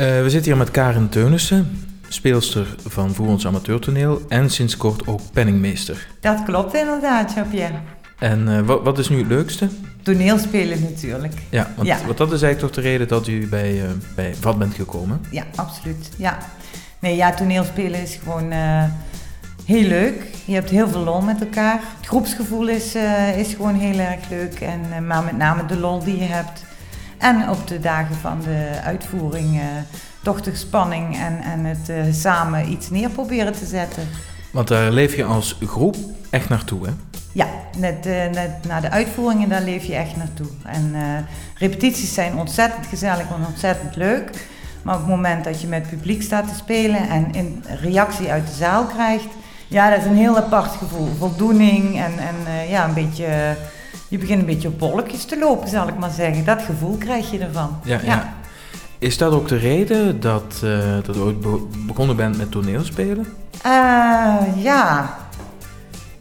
Eh, we zitten hier met Karen Teunissen, speelster van Voerens Amateurtoneel en sinds kort ook penningmeester. Dat klopt inderdaad, Jean-Pierre. En eh, wat, wat is nu het leukste? Toneelspelen natuurlijk. Ja, want, Ja. want dat is eigenlijk toch de reden dat u bij, eh bij VAT bent gekomen. Ja, absoluut. Ja. Nee, ja, toneelspelen is gewoon heel leuk. Je hebt heel veel lol met elkaar. Het groepsgevoel is, is gewoon heel erg leuk. En, maar met name de lol die je hebt. En op de dagen van de uitvoering eh, toch de spanning en, en het eh, samen iets neer proberen te zetten. Want daar leef je als groep echt naartoe, hè? Ja, net, eh, net na de uitvoeringen, daar leef je echt naartoe. En repetities zijn ontzettend gezellig en ontzettend leuk. Maar op het moment dat je met publiek staat te spelen en een reactie uit de zaal krijgt, ja, dat is een heel apart gevoel. Voldoening en, en ja, een beetje, je begint een beetje op bolletjes te lopen, zal ik maar zeggen. Dat gevoel krijg je ervan. Ja, ja. Is dat ook de reden dat, eh, dat u ooit be- begonnen bent met toneelspelen? Eh, ja.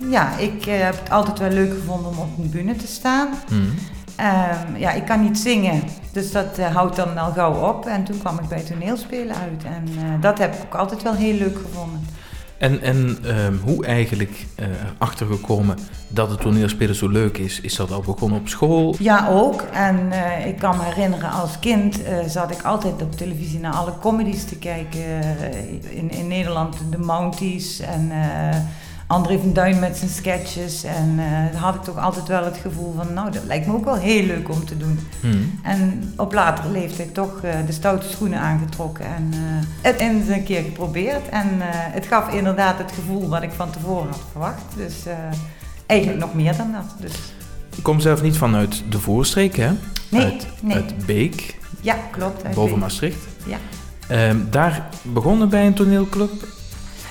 Ja, ik eh, heb het altijd wel leuk gevonden om op een bühne te staan. Hmm. Ehm, ja, ik kan niet zingen, dus dat houdt dan al gauw op. En toen kwam ik bij toneelspelen uit. En dat heb ik ook altijd wel heel leuk gevonden. En, en ehm, hoe eigenlijk eh, erachter gekomen dat het toneelspelen zo leuk is? Is dat al begonnen op school? Ja, ook. En eh, ik kan me herinneren, als kind eh, zat ik altijd op televisie naar alle comedies te kijken. In, in Nederland de Mounties en André van Duin met zijn sketches. En dan had ik toch altijd wel het gevoel van, nou, dat lijkt me ook wel heel leuk om te doen. Hmm. En op latere leeftijd toch eh, de stoute schoenen aangetrokken en eh, het eens een keer geprobeerd. En het gaf inderdaad het gevoel wat ik van tevoren had verwacht. Dus eigenlijk nog meer dan dat. Dus, Ik kom zelf niet vanuit de voorstreek, hè? nee, uit, nee. uit Beek, Ja, klopt. uit boven Beek. Maastricht. Ja. Ehm, daar begonnen bij een toneelclub.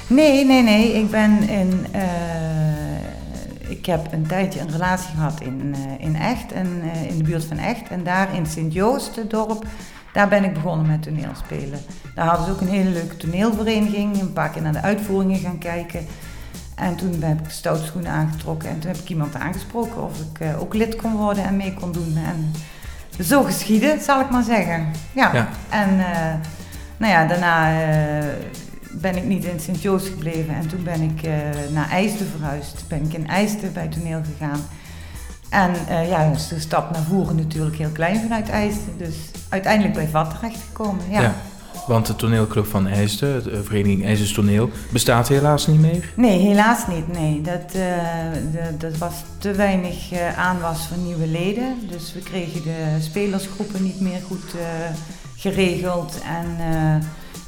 Nee, nee, nee. Ik ben in. eh, ik heb een tijdje een relatie gehad in, eh, in Echt, en, eh, in de buurt van Echt. En daar in Sint-Joost, het dorp, daar ben ik begonnen met toneelspelen. Daar hadden ze ook een hele leuke toneelvereniging. Een paar keer naar de uitvoeringen gaan kijken. En toen heb ik stoutschoenen aangetrokken. En toen heb ik iemand aangesproken of ik ook lid kon worden en mee kon doen. En zo geschieden, zal ik maar zeggen. Ja. Ja. En nou ja, daarna ben ik niet in Sint-Joost gebleven. En toen ben ik eh, naar IJsden verhuisd. Ben ik in IJsden bij toneel gegaan. En eh, ja, is de stap naar voren natuurlijk heel klein vanuit IJsden. Dus uiteindelijk bij VAT terechtgekomen. Ja. Ja. Want de toneelclub van IJsden, de vereniging IJsdens Toneel, bestaat helaas niet meer. Nee, helaas niet. Nee. Dat, eh, de- dat was te weinig aanwas van nieuwe leden. Dus we kregen de spelersgroepen niet meer goed geregeld. En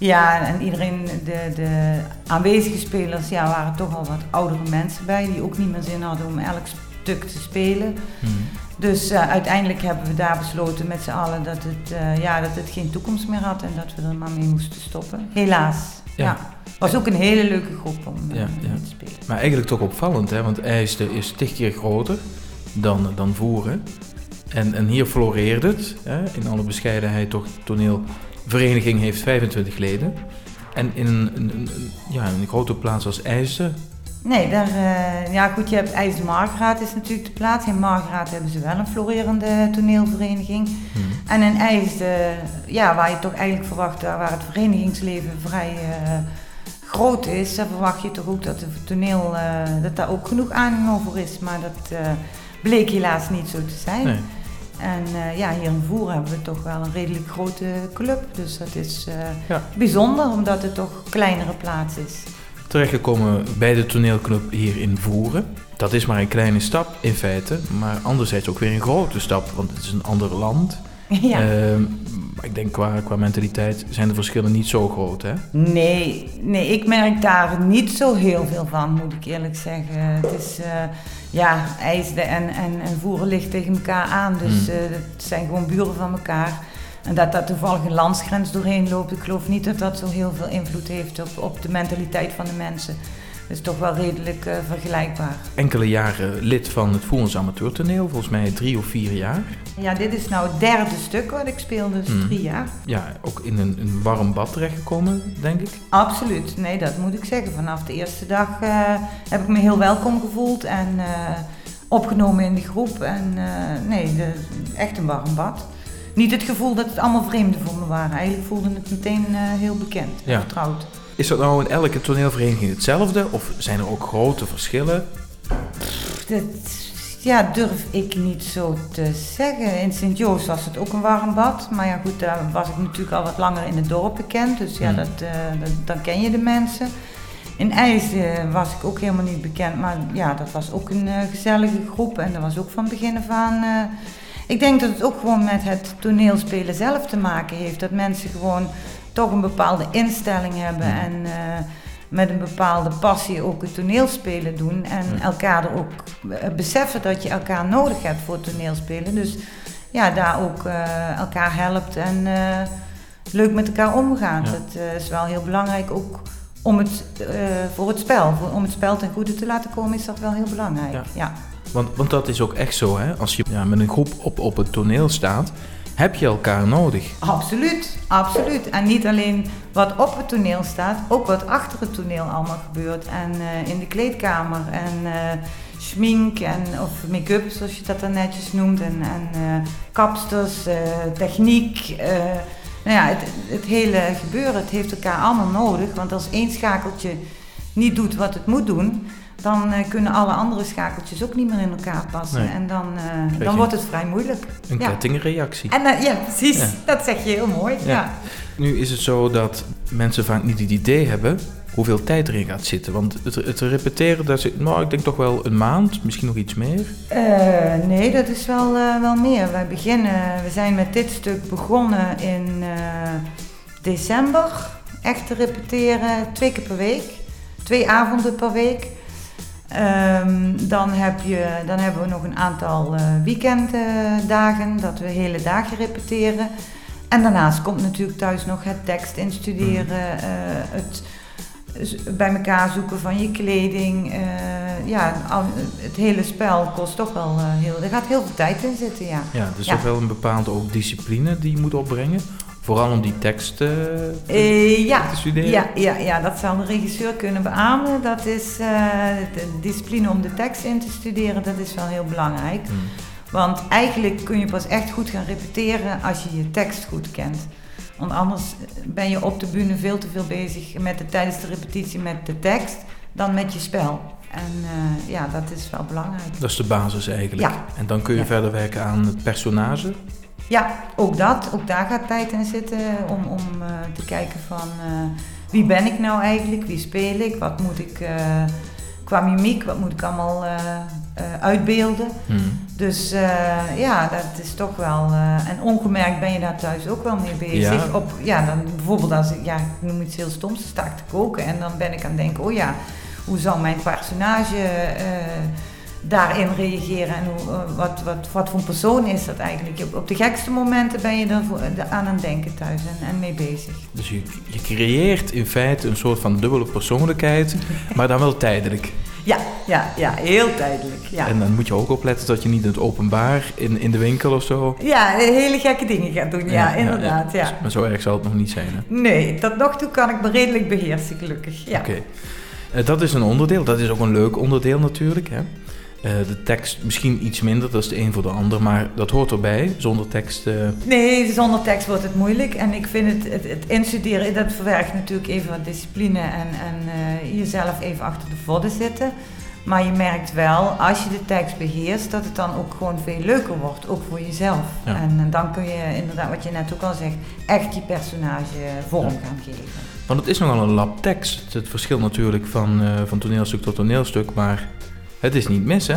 ja, en iedereen, de, de aanwezige spelers, ja, waren toch al wat oudere mensen bij. Die ook niet meer zin hadden om elk stuk te spelen. Hmm. Dus eh, uiteindelijk hebben we daar besloten met z'n allen dat het, eh, ja, dat het geen toekomst meer had. En dat we er maar mee moesten stoppen. Helaas. Ja. Ja. was ook een hele leuke groep om eh, Ja, mee ja. te spelen. Maar eigenlijk toch opvallend, hè? want IJsden is tig keer groter dan, dan Voeren. En, en hier floreert het, hè? in alle bescheidenheid toch, de toneelvereniging heeft 25 leden. En in een, een, een- een- ja, een grote plaats als IJsden, Nee, daar, eh, ja goed, je hebt IJsden Margraat is natuurlijk de plaats. In Margraat hebben ze wel een florerende toneelvereniging. hmm, En in IJsden, ja, waar je toch eigenlijk verwacht, daar waar het verenigingsleven vrij eh, groot is, daar verwacht je toch ook dat het toneel, eh, dat daar ook genoeg aanhang over is. Maar dat eh, bleek helaas niet zo te zijn. nee. En eh, ja, hier in Voer hebben we toch wel een redelijk grote club. Dus dat is eh, Ja. bijzonder, omdat het toch een kleinere plaats is. terechtgekomen bij de toneelclub hier in Voeren. Dat is maar een kleine stap in feite, maar anderzijds ook weer een grote stap, want het is een ander land. ja. Ehm, maar ik denk qua, qua mentaliteit zijn de verschillen niet zo groot, hè? Nee, nee, ik merk daar niet zo heel veel van, moet ik eerlijk zeggen. Het is, eh, ja, IJsden en, en, en Voeren ligt tegen elkaar aan, dus Hmm. eh, het zijn gewoon buren van elkaar. En dat daar toevallig een landsgrens doorheen loopt, ik geloof niet dat dat zo heel veel invloed heeft op, op de mentaliteit van de mensen. Het is toch wel redelijk eh, vergelijkbaar. Enkele jaren lid van het Voerens Amateurtoneel, volgens mij drie of vier jaar. Ja, dit is nou het derde stuk wat ik speel, dus Hmm. drie jaar. Ja, ook in een, een warm bad terechtgekomen, denk ik. Absoluut, nee, dat moet ik zeggen. Vanaf de eerste dag eh, heb ik me heel welkom gevoeld en eh, opgenomen in de groep. En nee, de, echt een warm bad. niet het gevoel dat het allemaal vreemden voor me waren. Eigenlijk voelde het meteen heel bekend, Ja. vertrouwd. Is dat nou in elke toneelvereniging hetzelfde? Of zijn er ook grote verschillen? Dat ja, durf ik niet zo te zeggen. In Sint-Joost was het ook een warm bad. Maar ja, goed, daar was ik natuurlijk al wat langer in het dorp bekend. Dus ja, Hmm. dat, eh, dat, dan ken je de mensen. In IJsden was ik ook helemaal niet bekend. Maar ja, dat was ook een eh, gezellige groep. En dat was ook van begin af aan... eh, ik denk dat het ook gewoon met het toneelspelen zelf te maken heeft. Dat mensen gewoon toch een bepaalde instelling hebben. Hmm. En eh, met een bepaalde passie ook het toneelspelen doen. En Ja. elkaar er ook eh, beseffen dat je elkaar nodig hebt voor toneelspelen. Dus ja, daar ook eh, elkaar helpt en leuk met elkaar omgaan. Ja. Dat is wel heel belangrijk ook om het, voor het spel. Voor, om het spel ten goede te laten komen is dat wel heel belangrijk. Ja. Ja. Want, want dat is ook echt zo, hè? Als je ja, met een groep op, op het toneel staat, heb je elkaar nodig. Absoluut, absoluut. En niet alleen wat op het toneel staat, ook wat achter het toneel allemaal gebeurt. En eh, in de kleedkamer en eh schmink en, of make-up, zoals je dat dan netjes noemt. En, en eh, kapsters, techniek. nou ja, het, het hele gebeuren, het heeft elkaar allemaal nodig. Want als één schakeltje niet doet wat het moet doen, dan eh, kunnen alle andere schakeltjes ook niet meer in elkaar passen. Nee. En dan, eh, dan wordt het vrij moeilijk. Een Ja. kettingreactie. En eh, ja, precies. Ja. Dat zeg je heel mooi. Ja. ja. Nu is het zo dat mensen vaak niet het idee hebben hoeveel tijd erin gaat zitten. Want het, het repeteren, daar zit, nou, ik denk toch wel een maand, misschien nog iets meer. Eh, nee, dat is wel, eh, wel meer. Wij beginnen, we zijn met dit stuk begonnen in eh, december. Echt te repeteren, twee keer per week. Twee avonden per week. Ehm, dan, heb je, dan hebben we nog een aantal eh, weekenddagen dat we hele dagen repeteren. En daarnaast komt natuurlijk thuis nog het tekst instuderen, eh, het bij elkaar zoeken van je kleding. eh, ja, het hele spel kost toch wel heel... Er gaat heel veel tijd in zitten, ja. Ja, dus Ja. wel een bepaalde ook discipline die je moet opbrengen. Vooral om die tekst eh, te, Eh, ja. te studeren. Ja, ja, ja, dat zal de regisseur kunnen beamen. Dat is eh, de discipline om de tekst in te studeren, dat is wel heel belangrijk. Hmm. Want eigenlijk kun je pas echt goed gaan repeteren als je je tekst goed kent. Want anders ben je op de bühne veel te veel bezig met de, tijdens de repetitie met de tekst dan met je spel. En eh, ja, dat is wel belangrijk. Dat is de basis eigenlijk. Ja. En dan kun je Ja. verder werken aan het personage. Ja, ook dat. Ook daar gaat tijd in zitten om, om eh, te kijken van eh, wie ben ik nou eigenlijk, wie speel ik, wat moet ik eh, qua mimiek, wat moet ik allemaal uitbeelden. Hmm. Dus ja, dat is toch wel. en ongemerkt ben je daar thuis ook wel mee bezig. Ja. Op, ja, dan bijvoorbeeld als ik, ja, ik noem iets heel stoms, sta ik te koken en dan ben ik aan het denken, oh ja, hoe zal mijn personage daarin reageren en hoe, eh, wat, wat, wat voor een persoon is dat eigenlijk? Op de gekste momenten ben je er voor- aan het denken thuis en, en mee bezig. Dus je, je creëert in feite een soort van dubbele persoonlijkheid, maar dan wel tijdelijk. Ja, ja, ja, heel tijdelijk. Ja. En dan moet je ook opletten dat je niet in het openbaar, in, in de winkel of zo. ja, hele gekke dingen gaat doen. Ja, inderdaad. Ja, Dus- Maar zo erg zal het nog niet zijn. Hè? Nee, tot nog toe kan ik me redelijk beheersen, gelukkig. Ja. Oké. Eh, dat is een onderdeel. Dat is ook een leuk onderdeel natuurlijk. Hè? Eh, de tekst misschien iets minder, dat is de een voor de ander, maar dat hoort erbij. Zonder tekst. eh, Nee, zonder tekst wordt het moeilijk. En ik vind het, het, het instuderen, dat verwerkt natuurlijk even wat discipline en, en eh, jezelf even achter de vodden zitten. Maar je merkt wel, als je de tekst beheerst, dat het dan ook gewoon veel leuker wordt, ook voor jezelf. Ja. En, dan kun je inderdaad, wat je net ook al zegt, echt je personage vorm Ja. gaan geven. want het is nogal een lab tekst. Het verschil natuurlijk van, van toneelstuk tot toneelstuk, maar het is niet mis, hè?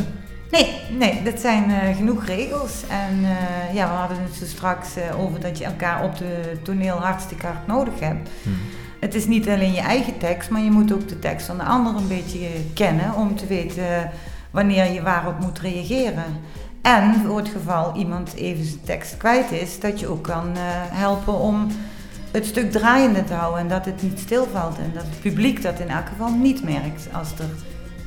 Nee, nee, dat zijn eh, genoeg regels. En eh, ja, we hadden het zo straks eh, over dat je elkaar op de toneel hartstikke hard nodig hebt. Hmm. Het is niet alleen je eigen tekst, maar je moet ook de tekst van de ander een beetje kennen om te weten wanneer je waarop moet reageren. En voor het geval iemand even zijn tekst kwijt is, dat je ook kan helpen om het stuk draaiende te houden en dat het niet stilvalt en dat het publiek dat in elk geval niet merkt als er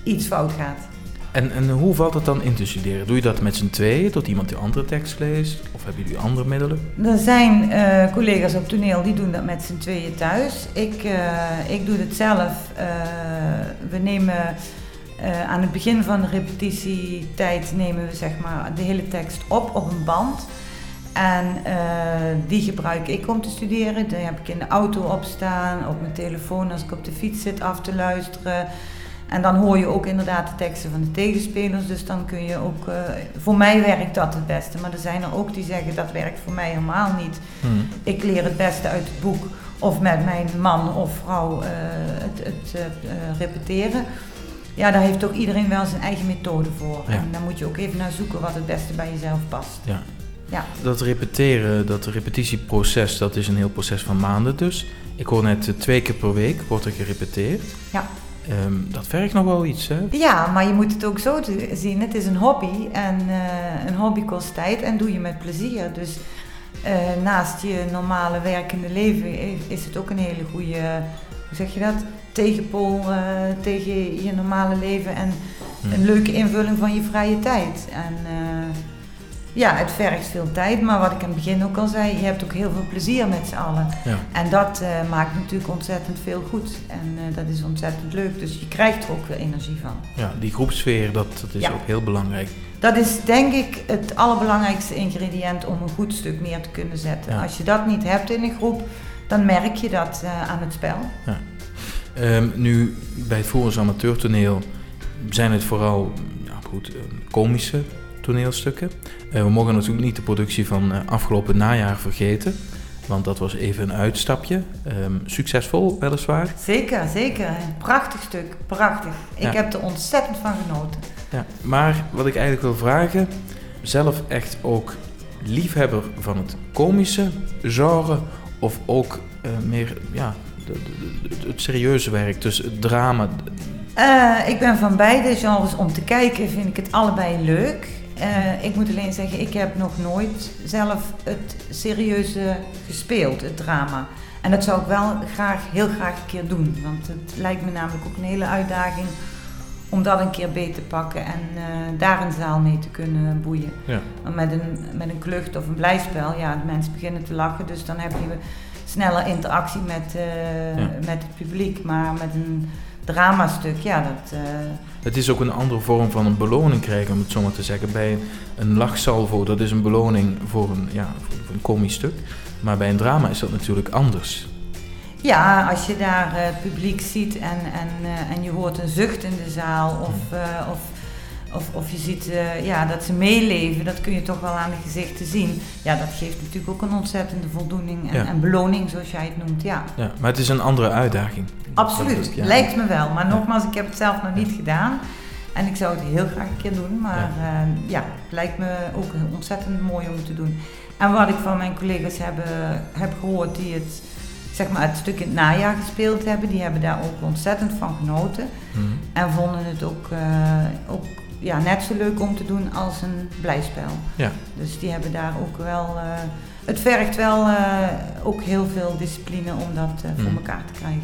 iets fout gaat. En, en hoe valt het dan in te studeren? Doe je dat met z'n tweeën, tot iemand die andere tekst leest? Of hebben jullie andere middelen? Er zijn eh, collega's op toneel die doen dat met z'n tweeën thuis. Ik, eh, ik doe het zelf. Eh, we nemen aan het begin van de repetitietijd nemen we zeg maar de hele tekst op op een band. En die gebruik ik om te studeren. Die heb ik in de auto op staan, op mijn telefoon als ik op de fiets zit af te luisteren. En dan hoor je ook inderdaad de teksten van de tegenspelers. Dus dan kun je ook. Uh, voor mij werkt dat het beste. Maar er zijn er ook die zeggen dat werkt voor mij helemaal niet. Hmm. Ik leer het beste uit het boek. Of met mijn man of vrouw uh, het, het uh, repeteren. Ja, daar heeft ook iedereen wel zijn eigen methode voor. Ja. En daar moet je ook even naar zoeken wat het beste bij jezelf past. Ja. Ja. Dat repeteren, dat repetitieproces, dat is een heel proces van maanden dus. Ik hoor net twee keer per week wordt er gerepeteerd. Ja. Um, dat vergt nog wel iets, hè? Ja, maar je moet het ook zo zien. Het is een hobby en uh, een hobby kost tijd en doe je met plezier. Dus uh, naast je normale werkende leven is het ook een hele goede, hoe zeg je dat, tegenpool uh, tegen je normale leven en Hmm. een leuke invulling van je vrije tijd. En ja, het vergt veel tijd, maar wat ik aan het begin ook al zei, je hebt ook heel veel plezier met z'n allen. Ja. En dat uh, maakt natuurlijk ontzettend veel goed. En uh, dat is ontzettend leuk. Dus je krijgt er ook weer energie van. Ja, die groepsfeer, dat, dat is Ja. ook heel belangrijk. Dat is denk ik het allerbelangrijkste ingrediënt om een goed stuk neer te kunnen zetten. Ja. Als je dat niet hebt in een groep, dan merk je dat uh, aan het spel. Um, nu, bij het Voerens Amateurtoneel zijn het vooral ja, goed, komische toneelstukken. Uh, we mogen natuurlijk niet de productie van uh, afgelopen najaar vergeten. Want dat was even een uitstapje. Um, succesvol, weliswaar. Zeker, zeker. Prachtig stuk. Prachtig. Ik Ja. heb er ontzettend van genoten. Ja, maar wat ik eigenlijk wil vragen, zelf echt ook liefhebber van het komische genre of ook uh, meer ja, de, de, de, het serieuze werk, dus het drama. Uh, ik ben van beide genres om te kijken, vind ik het allebei leuk. Uh, ik moet alleen zeggen, ik heb nog nooit zelf het serieuze gespeeld, het drama. En dat zou ik wel graag, heel graag een keer doen. Want het lijkt me namelijk ook een hele uitdaging om dat een keer beet te pakken en uh, daar een zaal mee te kunnen boeien. Ja. Want met een, met een klucht of een blijspel, ja, de mensen beginnen te lachen, dus dan heb je sneller interactie met, uh, Ja. met het publiek. Maar met een dramastuk, ja, dat... Uh, Het is ook een andere vorm van een beloning krijgen, om het zo maar te zeggen. Bij een lachsalvo, dat is een beloning voor een, ja, voor een komisch stuk. Maar bij een drama is dat natuurlijk anders. Ja, als je daar uh, publiek ziet en, en, uh, en je hoort een zucht in de zaal of, of, of, of je ziet ja, dat ze meeleven, dat kun je toch wel aan de gezichten zien. Ja, dat geeft natuurlijk ook een ontzettende voldoening en, Ja. en beloning, zoals jij het noemt. Ja, Ja, maar het is een andere uitdaging. absoluut. Ja. Lijkt me wel. Maar nogmaals, ik heb het zelf nog niet gedaan. En ik zou het heel graag een keer doen. Maar ja, ja het lijkt me ook ontzettend mooi om te doen. En wat ik van mijn collega's heb, heb gehoord die het, zeg maar, het stuk in het najaar gespeeld hebben, die hebben daar ook ontzettend van genoten. Mhm. En vonden het ook, eh, ook ja, net zo leuk om te doen als een blijspel. Ja. Dus die hebben daar ook wel. eh, het vergt wel eh, ook heel veel discipline om dat eh, voor Hmm. elkaar te krijgen.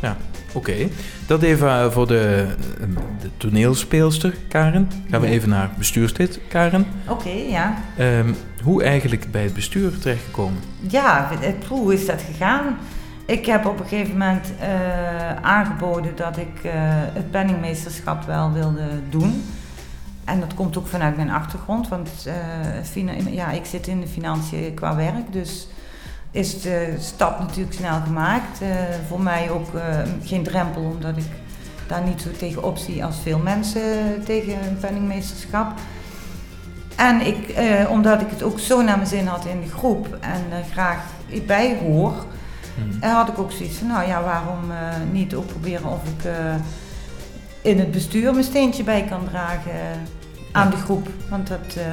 Ja. Oké, dat even voor de, eh, de toneelspeelster Karen. Gaan we Ja. even naar bestuurslid Karen. Oké, ja. Ehm, hoe eigenlijk bij het bestuur terechtgekomen? Ja, hoe is dat gegaan? Ik heb op een gegeven moment aangeboden dat ik het penningmeesterschap wel wilde doen. En dat komt ook vanuit mijn achtergrond, want eh, ja, ik zit in de financiën qua werk. Dus is de stap natuurlijk snel gemaakt. Eh, voor mij ook eh, geen drempel, omdat ik daar niet zo tegenop zie als veel mensen tegen een penningmeesterschap. En ik, omdat ik het ook zo naar mijn zin had in de groep en er graag bij hoor, en had ik ook zoiets van, nou ja, waarom niet ook proberen of ik in het bestuur mijn steentje bij kan dragen eh, aan de groep. Want dat eh,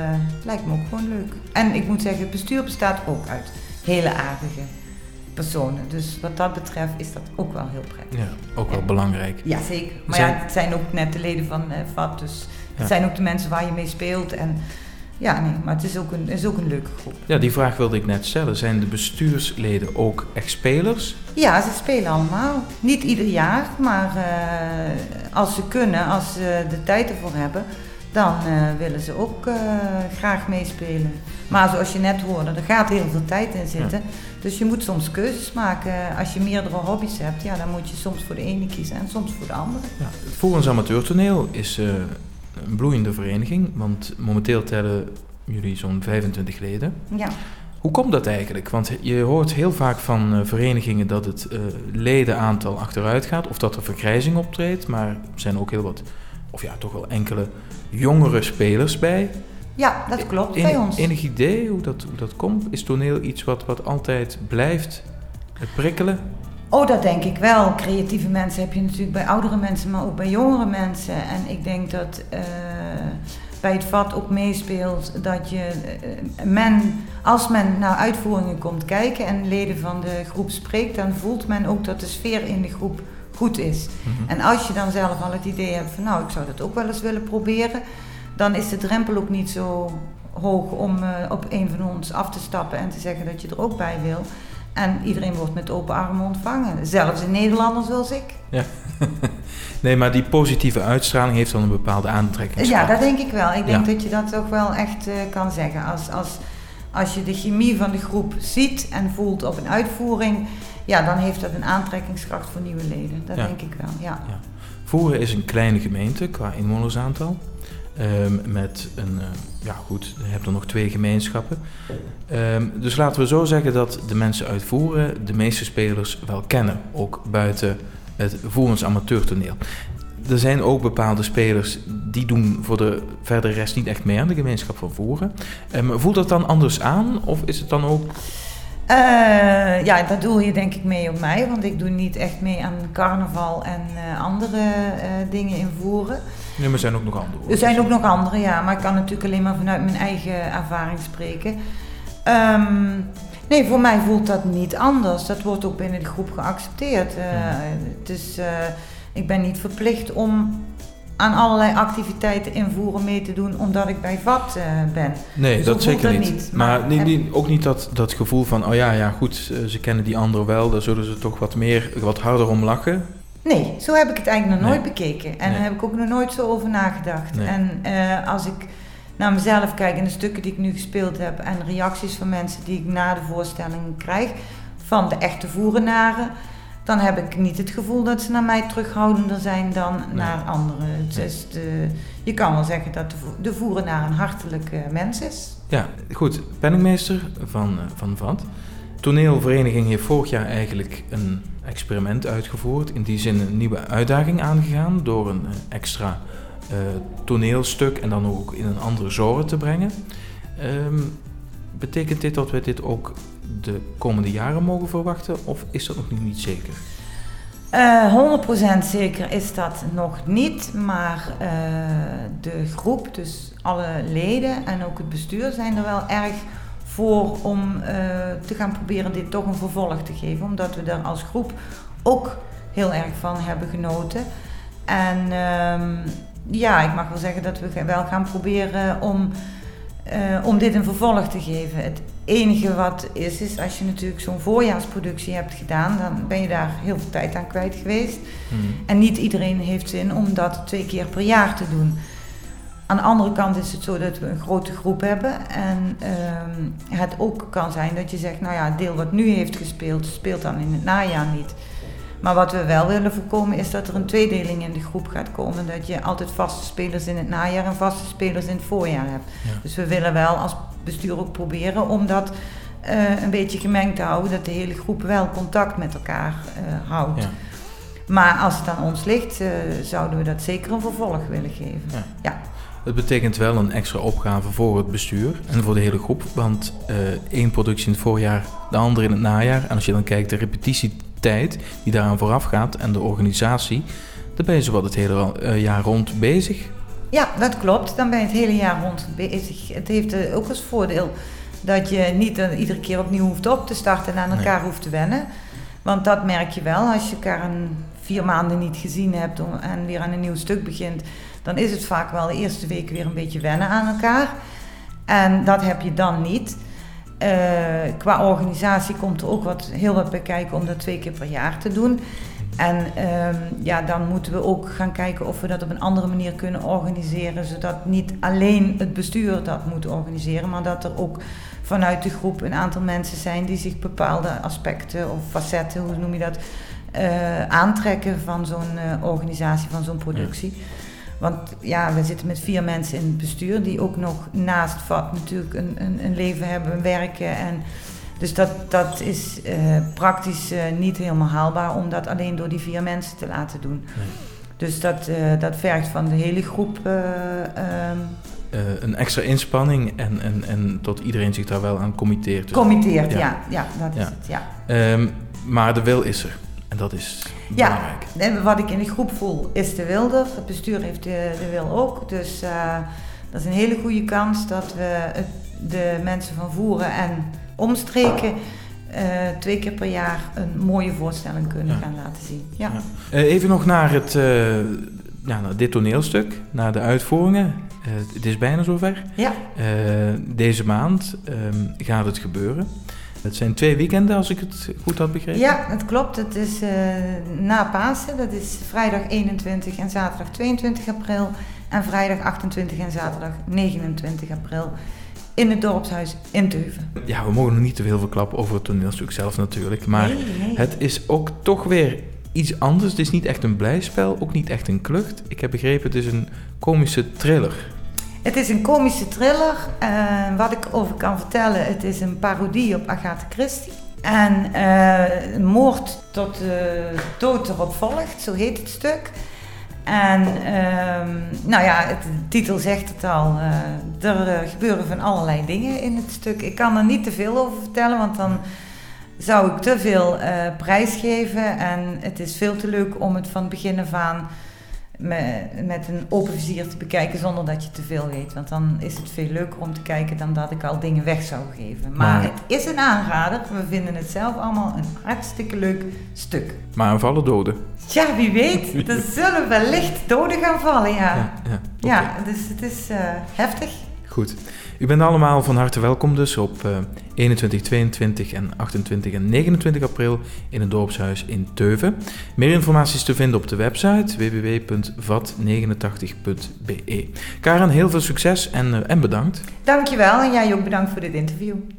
lijkt me ook gewoon leuk. En ik moet zeggen, het bestuur bestaat ook uit hele aardige personen. Dus wat dat betreft is dat ook wel heel prettig. Ja, ook wel Ja. belangrijk. Ja, zeker. Maar Zijn- ja, het zijn ook net de leden van eh VAT, dus Ja. het zijn ook de mensen waar je mee speelt. En ja, nee, maar het is ook een, is ook een leuke groep. Ja, die vraag wilde ik net stellen. Zijn de bestuursleden ook echt spelers? Ja, ze spelen allemaal. Niet ieder jaar, maar als ze kunnen, als ze de tijd ervoor hebben, dan eh, willen ze ook eh, graag meespelen. Maar zoals je net hoorde, er gaat heel veel tijd in zitten. Dus je moet soms keuzes maken. Als je meerdere hobby's hebt, ja, dan moet je soms voor de ene kiezen en soms voor de andere. Ja, het Forens Amateurtoneel is eh, een bloeiende vereniging, want momenteel tellen jullie zo'n 25 leden. Ja, Hoe komt dat eigenlijk? Want je hoort heel vaak van uh, verenigingen dat het uh, ledenaantal achteruit gaat of dat er vergrijzing optreedt, maar er zijn ook heel wat, of ja, toch wel enkele jongere spelers bij. Ja, dat klopt bij ons. Enig idee hoe dat, hoe dat komt? Is toneel iets wat, wat altijd blijft prikkelen? Oh, dat denk ik wel. Creatieve mensen heb je natuurlijk bij oudere mensen, maar ook bij jongere mensen. En ik denk dat uh, bij het vat ook meespeelt dat je, uh, men, als men naar uitvoeringen komt kijken en leden van de groep spreekt, dan voelt men ook dat de sfeer in de groep goed is. Mhm. En als je dan zelf al het idee hebt van nou, ik zou dat ook wel eens willen proberen, dan is de drempel ook niet zo hoog om uh, op een van ons af te stappen en te zeggen dat je er ook bij wil. En iedereen wordt met open armen ontvangen. Zelfs in Nederlanders zoals ik. Ja. nee, maar die positieve uitstraling heeft dan een bepaalde aantrekking. Ja, dat denk ik wel. Ik denk dat je dat toch wel echt uh, kan zeggen. Als, als, als je de chemie van de groep ziet en voelt op een uitvoering, ja, dan heeft dat een aantrekkingskracht voor nieuwe leden. Dat denk ik wel, ja. ja. Voeren is een kleine gemeente qua inwonersaantal. Um, met een, uh, ja goed, je hebt er nog twee gemeenschappen. Um, dus laten we zo zeggen dat de mensen uit Voeren de meeste spelers wel kennen, ook buiten het Voerens amateurtoneel. Er zijn ook bepaalde spelers die doen voor de verdere rest niet echt mee aan de gemeenschap van Voeren. Um, voelt dat dan anders aan of is het dan ook... Uh, ja, dat doe je denk ik mee op mij, want ik doe niet echt mee aan carnaval en uh, andere uh, dingen in Voeren. Nee, maar er zijn ook nog andere. Er zijn ook nog andere, ja. Maar ik kan natuurlijk alleen maar vanuit mijn eigen ervaring spreken. Um, nee, voor mij voelt dat niet anders. Dat wordt ook binnen de groep geaccepteerd. Uh, het is, uh, ik ben niet verplicht om aan allerlei activiteiten invoeren mee te doen omdat ik bij VAT uh, ben. Nee, dus dat zeker niet. niet. Maar, ook niet dat, dat gevoel van, oh ja, ja goed, ze kennen die anderen wel, daar zullen ze toch wat meer, wat harder om lachen. Nee, zo heb ik het eigenlijk nog nooit bekeken. En daar heb ik ook nog nooit zo over nagedacht. En als ik naar mezelf kijk en de stukken die ik nu gespeeld heb en reacties van mensen die ik na de voorstelling krijg van de echte voerenaren, dan heb ik niet het gevoel dat ze naar mij terughoudender zijn dan naar anderen. Het is de, je kan wel zeggen dat de, de voerenaar een hartelijke mens is. Ja, goed. Penningmeester van, uh, van VAT. Toneelvereniging heeft vorig jaar eigenlijk een experiment uitgevoerd. In die zin een nieuwe uitdaging aangegaan door een eh, extra uh, toneelstuk en dan ook in een andere genre te brengen. Um, betekent dit dat we dit ook de komende jaren mogen verwachten of is dat nog niet zeker? Uh, 100% zeker is dat nog niet, maar uh, de groep, dus alle leden en ook het bestuur zijn er wel erg voor om te gaan proberen dit toch een vervolg te geven. Omdat we daar als groep ook heel erg van hebben genoten. En um, ja, ik mag wel zeggen dat we wel gaan proberen om, uh, om dit een vervolg te geven. Het enige wat is, is als je natuurlijk zo'n voorjaarsproductie hebt gedaan, dan ben je daar heel veel tijd aan kwijt geweest. Hmm. En niet iedereen heeft zin om dat twee keer per jaar te doen. Aan de andere kant is het zo dat we een grote groep hebben. En um, het ook kan zijn dat je zegt, nou ja, het deel wat nu heeft gespeeld, speelt dan in het najaar niet. Maar wat we wel willen voorkomen is dat er een tweedeling in de groep gaat komen. Dat je altijd vaste spelers in het najaar en vaste spelers in het voorjaar hebt. Dus we willen wel als bestuur ook proberen om dat uh, een beetje gemengd te houden. Dat de hele groep wel contact met elkaar uh, houdt. Ja. Maar als het aan ons ligt, uh, zouden we dat zeker een vervolg willen geven. Ja. ja. Het betekent wel een extra opgave voor het bestuur en voor de hele groep. Want één productie in het voorjaar, de andere in het najaar. En als je dan kijkt, de repetitietijd die daaraan vooraf gaat en de organisatie, dan ben je zo wat het hele uh, jaar rond bezig. Ja, dat klopt. Dan ben je het hele jaar rond bezig. Het heeft uh, ook als voordeel dat je niet iedere keer opnieuw hoeft op te starten en aan elkaar nee. hoeft te wennen. Want dat merk je wel als je elkaar een vier maanden niet gezien hebt en weer aan een nieuw stuk begint dan is het vaak wel de eerste week weer een beetje wennen aan elkaar. En dat heb je dan niet. Uh, qua organisatie komt er ook wat, heel wat bij kijken om dat twee keer per jaar te doen. En uh, ja, dan moeten we ook gaan kijken of we dat op een andere manier kunnen organiseren, zodat niet alleen het bestuur dat moet organiseren, maar dat er ook vanuit de groep een aantal mensen zijn die zich bepaalde aspecten of facetten, hoe noem je dat, uh, aantrekken van zo'n uh, organisatie, van zo'n productie. Want ja, we zitten met vier mensen in het bestuur die ook nog naast VAT natuurlijk een, een, een leven hebben, werken. En dus dat, dat is uh, praktisch uh, niet helemaal haalbaar om dat alleen door die vier mensen te laten doen. Nee. Dus dat, uh, dat vergt van de hele groep. Um, een extra inspanning en, en, en tot iedereen zich daar wel aan committeert. Dus committeert, ja. ja. dat is het, ja. Um, maar de wil is er. En dat is belangrijk. Ja, wat ik in de groep voel is de wil er. Het bestuur heeft de, de wil ook. Dus dat is een hele goede kans dat we het, de mensen van voeren en omstreken uh, twee keer per jaar een mooie voorstelling kunnen gaan laten zien. Ja. ja. Uh, even nog naar, het, ja, naar dit toneelstuk, naar de uitvoeringen. het is bijna zover. Ja. deze maand um, gaat het gebeuren. Het zijn twee weekenden, als ik het goed had begrepen. Ja, het klopt. Het is na Pasen. Dat is vrijdag 21 en zaterdag 22 april. En vrijdag 28 en zaterdag 29 april in het dorpshuis in Teuven. Ja, we mogen nog niet te veel verklappen over het toneelstuk zelf natuurlijk. Maar het is ook toch weer iets anders. Het is niet echt een blijspel, ook niet echt een klucht. Ik heb begrepen, het is een komische thriller. Het is een komische thriller. Uh, wat ik over kan vertellen, het is een parodie op Agatha Christie. En uh, moord tot de dood erop volgt, zo heet het stuk. En um, nou ja, het, de titel zegt het al. Er gebeuren van allerlei dingen in het stuk. Ik kan er niet te veel over vertellen, want dan zou ik te veel prijs geven. En het is veel te leuk om het van begin af aan met, met een open vizier te bekijken zonder dat je te veel weet. Want dan is het veel leuker om te kijken dan dat ik al dingen weg zou geven. Maar, maar het is een aanrader. We vinden het zelf allemaal een hartstikke leuk stuk. Maar een vallen doden? Ja, wie weet. er zullen wellicht doden gaan vallen, ja. Ja, ja, ja dus het is uh, heftig. Goed. U bent allemaal van harte welkom dus op uh, 21, 22 en 28 en 29 april in het dorpshuis in Teuven. Meer informatie is te vinden op de website www.vat89.be. Karen, heel veel succes en, uh, en bedankt. Dankjewel en jij ook bedankt voor dit interview.